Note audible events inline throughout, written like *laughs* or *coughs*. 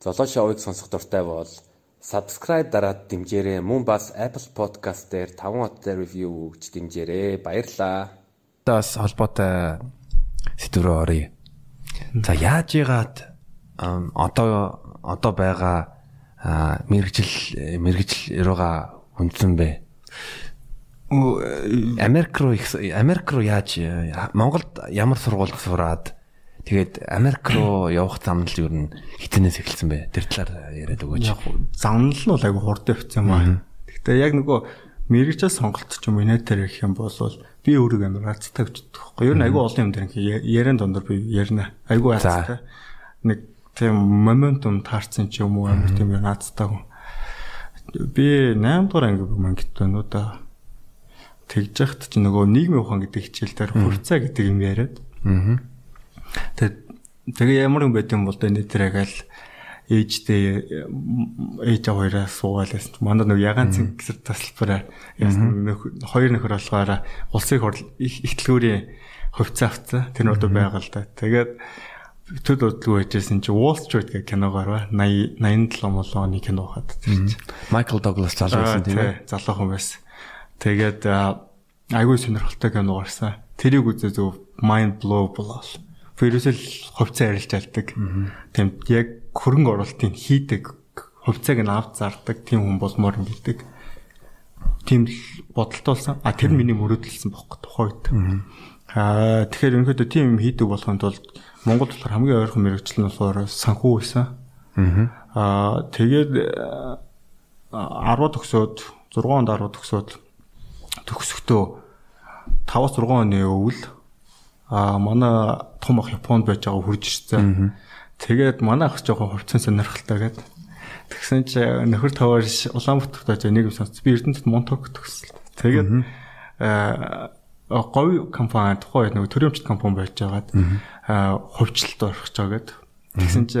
Золоо шоуыг сонсох дуртай бол subscribe дараад дэмжээрэй. Мөн бас Apple Podcast дээр 5 хоттой review өгч дэмжээрэй. Баярлалаа. Тас холбоотой сэдв рүү оръё. За яаж яагаад одоо одоо байгаа мэрэгжил мэрэгжил руугаа хүндсэн бэ? Америк руу Америк руу яаж Монголд ямар сургуульд сураад Тэгээд Америк руу явах зам нь юу н хитэнээс эхэлсэн бэ? Тэр талаар яриад өгөөч. Яг зам нь л бол айгу хурд явцсан юм аа. Гэхдээ яг нөгөө мэрэгжил сонголт ч юм уу инэтер гэх юм бол би өөрөө амар хацтай гэж боддог. Ер нь айгу олон юм дээр яран дондор би ярина. Айгу хацтай. Нэг тийм моментум таарсан ч юм уу амар тийм юм наацтай хүн. Би 8 дугаар анги мангит байна уу да. Тэгж яхад чи нөгөө нийгмийн ухаан гэдэг хичээл дээр хурцаа гэдэг юм яриад. Аа Тэгээд тэгээ ямар юм байт юм бол энэ дээр яг л ээжтэй ээж хоёроо суугаал гэсэн чинь манай нэг ягаан цэг гэсэн тасалбараар хоёр нөхөр болохоор улсын ихтлгүүрийн хувьцаа авцаа тэр нь одоо байгаа л да. Тэгээд төд бодлого байжсэн чи Wall Street гэх киногоор ба 80 87 молоо оны кино хаад Michael Douglas залуу байсан тийм ээ. залуухан байсан. Тэгээд айгүй сонирхолтой кино гарсан. Тэрийг үзээ зөв mind blow болоо ерөөсөл хувьцаа арилж алдаг. Тийм яг хөрөнгө оруулалтыг хийдэг, хувьцааг нь авч зардаг тийм хүн болмоор юм гэдэг. Тийм л бодолтой болсон. А тэр миний мөрөөдөлсөн бохоо тухайд. Аа тэгэхээр өнөөдөр тийм юм хийдэг болохын тулд Монголд болохоор хамгийн ойрхон мэрэгчлэл нь болохоор санхүү байсан. Аа тэгээд 10 төгсөөд 6 онд 10 төгсөөд төгсөхдөө 5-6 оны өвөл а манай том ах Японд байж байгаа хурж ирсэн. Тэгээд манай ах жоохон хувцсан сонирхолтой гэдэг. Тэгсэн чи нөхөр таваар Улаанбаатарт байж нэг юм сонс. Би Эрдэнэт Монтог төгсөл. Тэгээд говь компани тухайн нэг төрөмчт компани байж байгаад хувьчлалд орох гэж байгаа гэдэг. Тэгсэн чи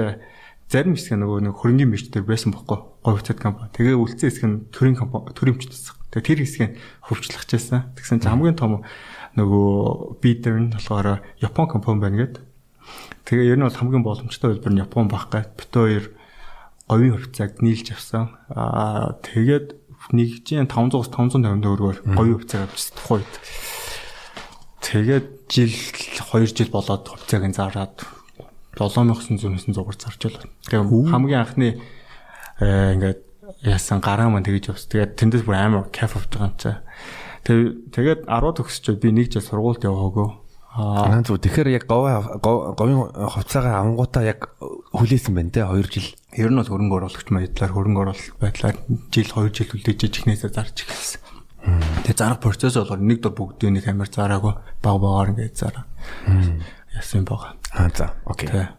зарим хэсэг нөгөө нэг хөрөнгөний мэрчдэр байсан бохгүй говь цэд компани. Тэгээ үлцэн хэсэг нь төрийн компани төрөмчт байсан. Тэгээ тэр хэсгийг хувьчлах гэжсэн. Тэгсэн чи хамгийн том нөгөө бидер нь болохоор Япон компани байна гэд. Тэгээ ер нь бол хамгийн боломжтой хэлбэр нь Япон байх гад. Бит хоёр говийн хувьцааг нийлж авсан. Аа тэгээд нэгжийн 500-аас 550 төгрөгөөр говийн хувьцааг авчихсан тухайд. Тэгээд жил 2 жил болоод хувьцааг нь зараад 7900-900 зугаар зарж байлаа. Тэгээ хамгийн анхны ингээд яасан гараа маань тэгэж явс. Тэгээд тэндээс бүр амар кайф авч байгаа юм чаа. Тэгээд 10 төгсчөө би нэг жил сургуульд яваагүй. Аа зөв. Тэгэхээр яг говийн хувцаагаа авангуудаа яг хүлээсэн байна те 2 жил. Ер нь бол хөрөнгө оруулагч байдлаар хөрөнгө оруулалт байдлаар жил 2 жил хүлээж ижихнээсээ зарж эхэлсэн. Тэгээ зарах процесс болохоор нэг дор бүгдийг нэг амир зараагүй баг багаар ингээд зараа. Яасан байгаа. Аа за. Окей.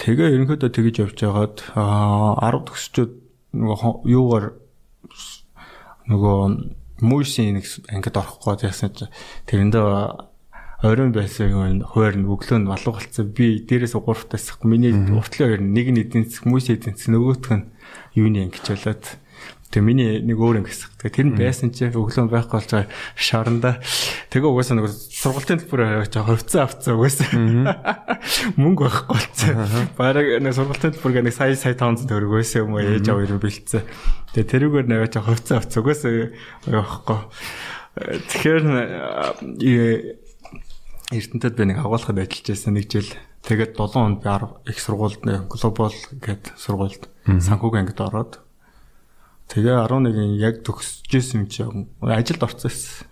Тэгээ ерөнхийдөө тэгж явж байгаад аа 10 төгсчөөд нөгөө юугаар нөгөө мөшийн нэг ангид орох гээд яасан чи тэрэндээ оройн байсан юм хойр нь өглөө нь алуу галцсан би дээрээс 3 тасах миний уртлын хоёр нэг нь мөс эдийн засаг нөгөөх нь юуны ангиж болоод Тэгээ миний нэг өөр ингэс. Тэгээ тэр нь байсан чи өглөө байхгүй болж байгаа шаранда. Тэгээ угаасаа нэг сургалтын төлбөр жоо хувьцаа авцсан угаасаа. *laughs* Мөнгө байхгүй болцсон. Бараг нэг сургалтын төлбөр нэг сая сая 500 төгрөг байсан юм уу ээж аваа ирүү бэлдсэн. Тэгээ тэрүүгээр нэг жоо хувьцаа авцсан угаасаа явахгүй. Тэгэхээр Эрдэнэтэд би нэг агуулгад ажиллаж байсан нэг жил. Тэгээд 7 хонд би 10 их сургуульд глобал гэдэг сургуульд санхүүг ангид ороод Тэгээ 11-ийн яг төгсөжсэн юм чи ажилд орсон байсан.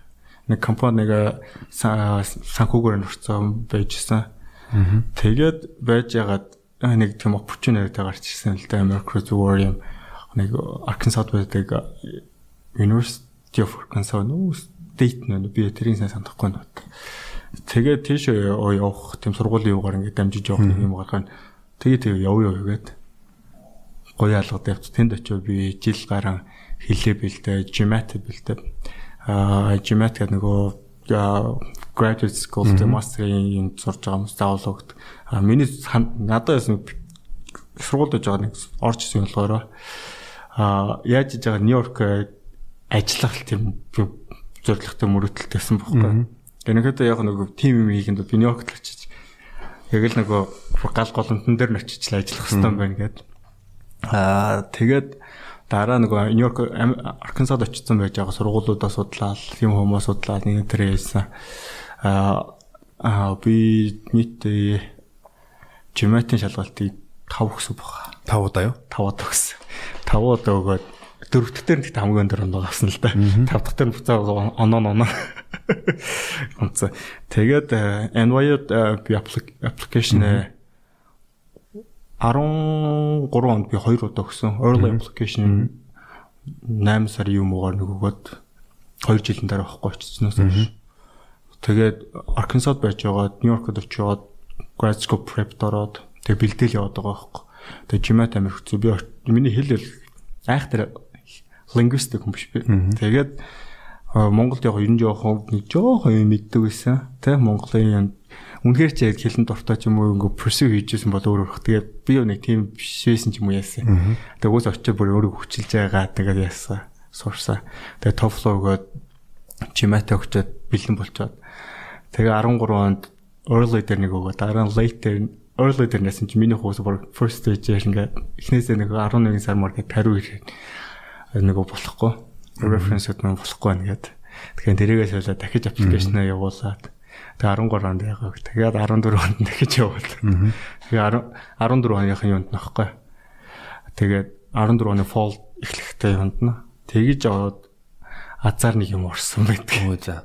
Нэг компаниг санхүүгээр нөрцөн байжсэн. Тэгээд байж ягаад нэг тийм opportunity гарч ирсэн л да America зүгээр юм нэг Arkansas байдаг University of Arkansas нүү state нөө би тэрийг сайн санахгүй байна. Тэгээд тийш явах тийм сургуулийн юугаар ингээд дамжиж явах юм гарах нь тэгээ тэгээ яв яв гэдэг гоё алгад явц тэнд очив би жил гарan хилээ бэлдээ, GMAT бэлдээ. Аа GMAT гэдэг нөгөө graduate school тэ master-ийн сурж байгаа заавал өгд. Аа миний надад яасан сургуульд байж байгаа нэг орж исэн болохоор аа яаж иж байгаа Нью-Йорк ажиллах тийм зорилготой мөрөдөлтэйсэн бохоггүй. Гэнэхэд яг нэг тим юм хийхэд би Нью-Йоркт очиж яг л нөгөө гал голомтон дээр нь очиж ажиллах юм байна гэдэг Аа тэгээд дараа нөгөө Нью-Йорк Аркансад очсон байж байгаа сургуулиудаа судлаад тийм хүмүүс судлаад нэг тэр яасан. Аа би нийт жимэтийн шалгалтыг 5 өгсөн баг. 5 удаа юу? 5 удаа өгсөн. 5 удаа өгөөд дөрөв дэх дээр нэгт хамгийн өндөр оноо авсан л да. 5 дахь дээр буцаа оноо оноо. Онцоо. Тэгээд NYU-д би application 13 онд би 2 удаа өгсөн. Early application 8 сарын юм уугаар нэг өгөөд 2 жилийн дараа авахгүй очсноос хойш. Тэгээд Arkansas байж байгаа, New York-д очиод grad school prep дороод тэгээд бэлдээл яваад байгаа байхгүй. Тэгээд Жимат амир хэцүү. Би миний хэл айхтар лингвистик хүн биш би. Тэгээд Монголд яг ер нь жоохон нэг жоохон юм мэддэг байсан. Тэ Монголын үнэхээр ч яг хэлэн дуртай ч юм уу ингээ pursue хийжсэн бол өөр өөр. Тэгээд би юу нэг тийм биш байсан ч юм уу яасан. Тэгээд уус очиж бүр өөрийгөө хүчилж байгаа тэгээд яасан. Сурсан. Тэгээд TOEFL өгөөд чимэт өгчөөд бэлэн болчоод. Тэгээ 13 онд early дээр нэг өгөө. Дараа нь late дээр early дээр нэсэн чи миний хуус бүр first stage ингээ эхнээсээ нэг 11 сар марket 50 нөгөө болохгүй reference-д мөн болохгүй нэгэд. Тэгэхээр тэрийгээ солиод дахиж аппликейшнаа явуулаад тэгээ 13 онд яагаад тэгээд 14 онд дахиж явуул. Тэгээ 14 оныхын юунд нөхгүй. Тэгээд 14 оны fall эхлэхдээ юунд нь тэгж аваад азар нэг юм орсон байдаг. Өө за.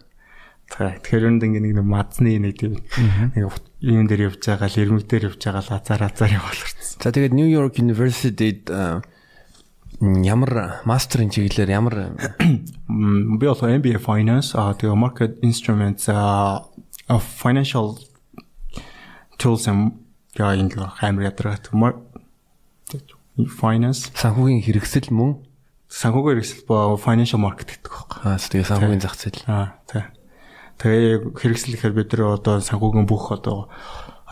Тэгэхээр үүнд ингээ нэг мадны нэг тийм нэг юм дээр явж байгаа л ирмэг дээр явж байгаа л азар азар явуулсан. За тэгээд New York University-д ямар мастерын чиглэлээр ямар би бол MBA finance а тэгээ market instruments а financial tools and яа ингэ хаймар ядрагт finance санхүүгийн хэрэгсэл мөн санхүүгийн хэрэгсэл ба financial market гэдэг байхгүй. Аа тэгээ санхүүгийн зах зээл. Аа тий. Тэгээ хэрэгсэл гэхээр бид нар одоо санхүүгийн бүх одоо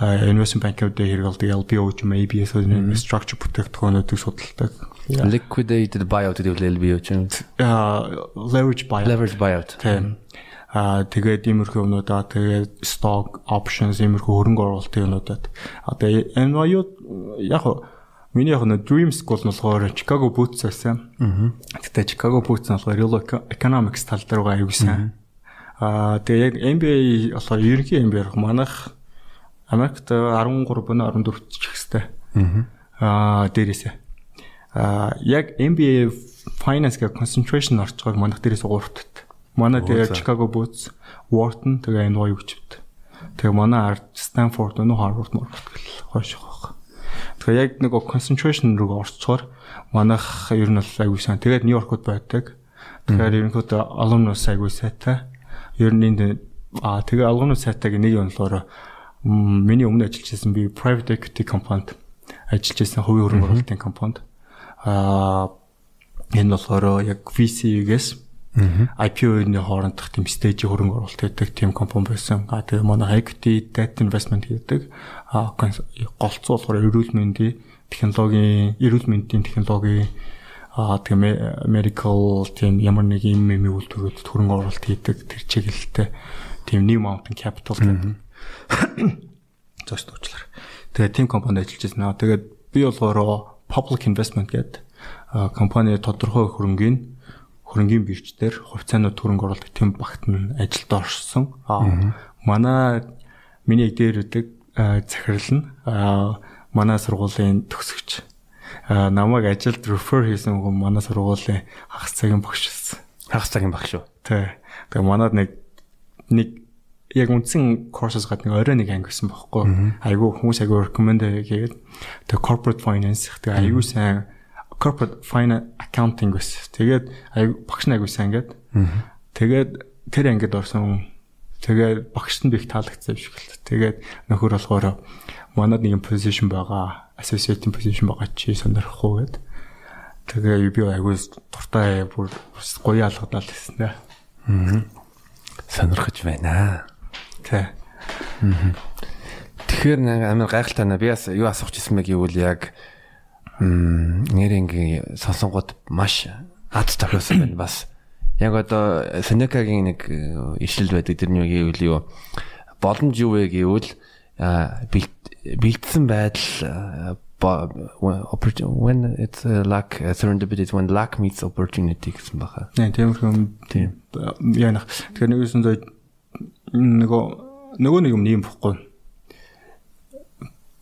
investment bank-уудад хэрэгэлдэг LBO ч юм ABS structure бүтээгдэхүүнүүдийг судалдаг. Liquidated buyout гэдэг LBO ч юм. Аа leverage buyout. Leverage buyout. Тийм. Аа тэгээд иймэрхүү юмнуудаа тэгээд stock options иймэрхүү хөрөнгө оруулалтын юмнуудад одоо NYU яг миний яг нэг dream school нь болохоор Chicago Boots байсан. Аа. Тэгтээ Chicago Boots нь болохоор real economics тал дээр байгаа юу гэсэн. Аа тэгээд яг MBA болохоор ерөнхий MBA манайх Америкт 13 буюу 14 ч их хэвээр. Аа дээрээсээ. Аа яг MBA finance гэх concentration орчгоог манайх дээрээс 3 тат. Манай тэгээ Chicago Boots, Wharton тэгээ NYU гэвчт. Тэгээ манай ард Stanford өнөө Harvard мөр гэл хойш байгаа. Тэгээ яг нэг concentration руу орцохоор манайх ер нь бол аягүй сайн. Тэгээд York-д байдаг. Тэгэхээр ерөнхийдөө alumnus аягүй сайтай. Ер нь энэ аа тэгээ alumnus сайтаг нэг юм болохоор миний өмнө ажиллаж байсан би private equity компанид ажиллаж байсан хувийн хөрөнгө оруулалтын компанид аа энэ болохоор яг VC-гээс IPO-ны хоорондох тийм стейжийн хөрөнгө оруулалт хийдэг тийм компани байсан. А тэгээ манай equity debt investment хийдэг. А голцоо болохоор эрүүл мэндийн технологийн эрүүл мэндийн технологийн а тэгээ medical тийм ямар нэг юм юм үйлдвэрүүд хөрөнгө оруулалт хийдэг тэр чиглэлтэй тийм New Mountain Capital гэдэг *coughs* зоос дуучлаар. Тэгээ team компанид ажиллаж байна. Тэгээд би болохоор public investment гэдэг компани тодорхой хөрөнгийн хөрөнгийн бирждэр хувьцаанууд хөрөнгө оруулалт team багт нь ажилд орсон. Аа манай миний дээрүүдэг захирал нь манай сургуулийн төгсөгч намайг ажилд refer хийсэн хүн манай сургуулийн хагас цагийн багш байсан. Хагас цагийн багш шүү. Тий. Тэгээ манад нэг нэг яг үндсэн courses гадна орой нэг анги гэсэн бохоггүй. Айгу хүмүүс айгу recommend хийгээд тэг corporate finance тэг айгу сайн corporate finance accounting гэсэн. Тэгээд багш нь айгу сайн гээд. Тэгээд тэр ангид орсон тэгээд багшд нь их таалагдсан юм шиг л. Тэгээд нөхөр болохоор манад нэг position байгаа. Associate position байгаа чи сонирхгүй гээд. Тэгээ би айгу дуртай бүр гоё алгадал гэсэн дээ. Аа. Сонирхож байна. Тий. Тэгэхээр нэг амар гайхалтай наа. Би бас юу асуух гэсэн мэг гэвэл яг нэрингийн сонсонгууд маш ад тохиосон байна бас. Яг одоо Сенекагийн нэг ишлэл байдаг тэрний гэвэл юу боломж юу вэ гэвэл бэлдсэн байдал when it's uh, luck uh, serendipity when luck meets opportunity гэсэн баха. Тийм юм. Тийм. Яа нах. Тэгэхээр нэгсэн зөө нөгөө нөгөө нэг юм нэм бохгүй.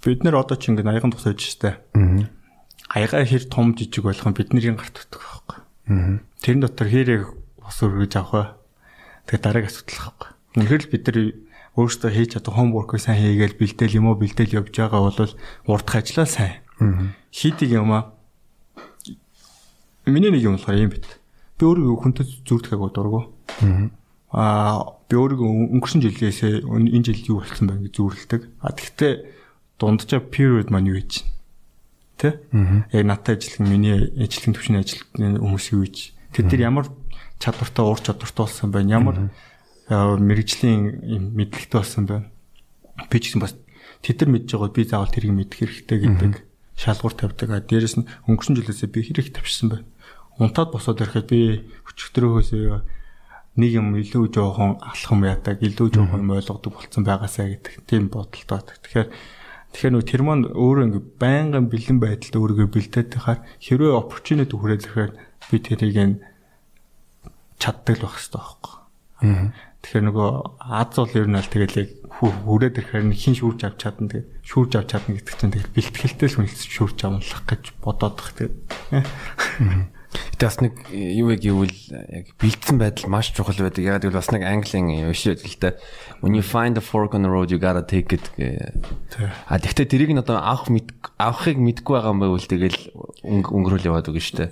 Бид нэр одоо ч ингэ аяган тусаж штэ. Аа. Аяга хэр том жижиг болох нь бидний гарт утдаг байхгүй. Аа. Тэрэн дотор хэрэг ус өргөж авах бай. Тэгээ дараагийн асуудал байхгүй. Үнэхээр л бид нар өөрсдөө хийж чадах homework сайн хийгээл бэлдээл юм уу бэлдээл явж байгаа бол урдах ажиллаа сайн. Хийдэг юм аа. Миний нэг юм болохоор юм бит. Би өөрийгөө хүнтэй зүрдэхэг дургу. Аа би өөрийгөө өнгөрсөн жилээс энэ жил юу болсон бэ гэж зүрлдэг. А тэгтээ дунджаа period маань юу гэж тэ? Яг надтай ажиллах миний ажлын төвчний ажилтны хүмүүс юу гэж. Тэд нар ямар чадвартай уур чадвартай болсон байна. Ямар мэрэгжлийн мэдлэгтэй болсон байна. Би ч гэсэн бас тэд нар мэдж байгаа би заавал тэрийг мэдэх хэрэгтэй гэдэг шалгуур тавьдаг. А дээрэс нь өнгөрсөн жилээсээ би хэрэг тавьсан байна. Унтаад босоод ирэхэд би өчигдрөөс нэг юм илүү жоохон алхам яадаг, илүү жоохон ойлгодог болцсон байгаасаа гэдэг тийм бодолтой. Тэгэхээр тэгэхээр нөө тэр маань өөрөө ингээ байнгын бэлэн байдалд өөрийгөө бэлдээд тахаар хэрвээ opportunity хүрээд ирэхээр би тэрийг чаддаг л байх хэрэгтэй байхгүй. Тэгэхээр нөгөө Аз бол ер нь аль тэгэл яг хүрээд ирэхээр хин шүүрж авч чадна тэгээд шүүрж авч чадна гэдэг чинь тэгэл бэлтгэлтэй л хүн шүүрж амлах гэж бодоод бах тэгээд. Гэтэ бас нэг юу яг гэвэл яг бэлдсэн байдал маш чухал байдаг. Яг гэвэл бас нэг английн юм шиг л дээ. When you find a fork on the road you gotta take it. А тэгтээ тэрийг нь одоо авах мэд авахыг мэдгүй байгаа юм байвал тэгэл өнгөрөөл яваад үгүй шүү дээ.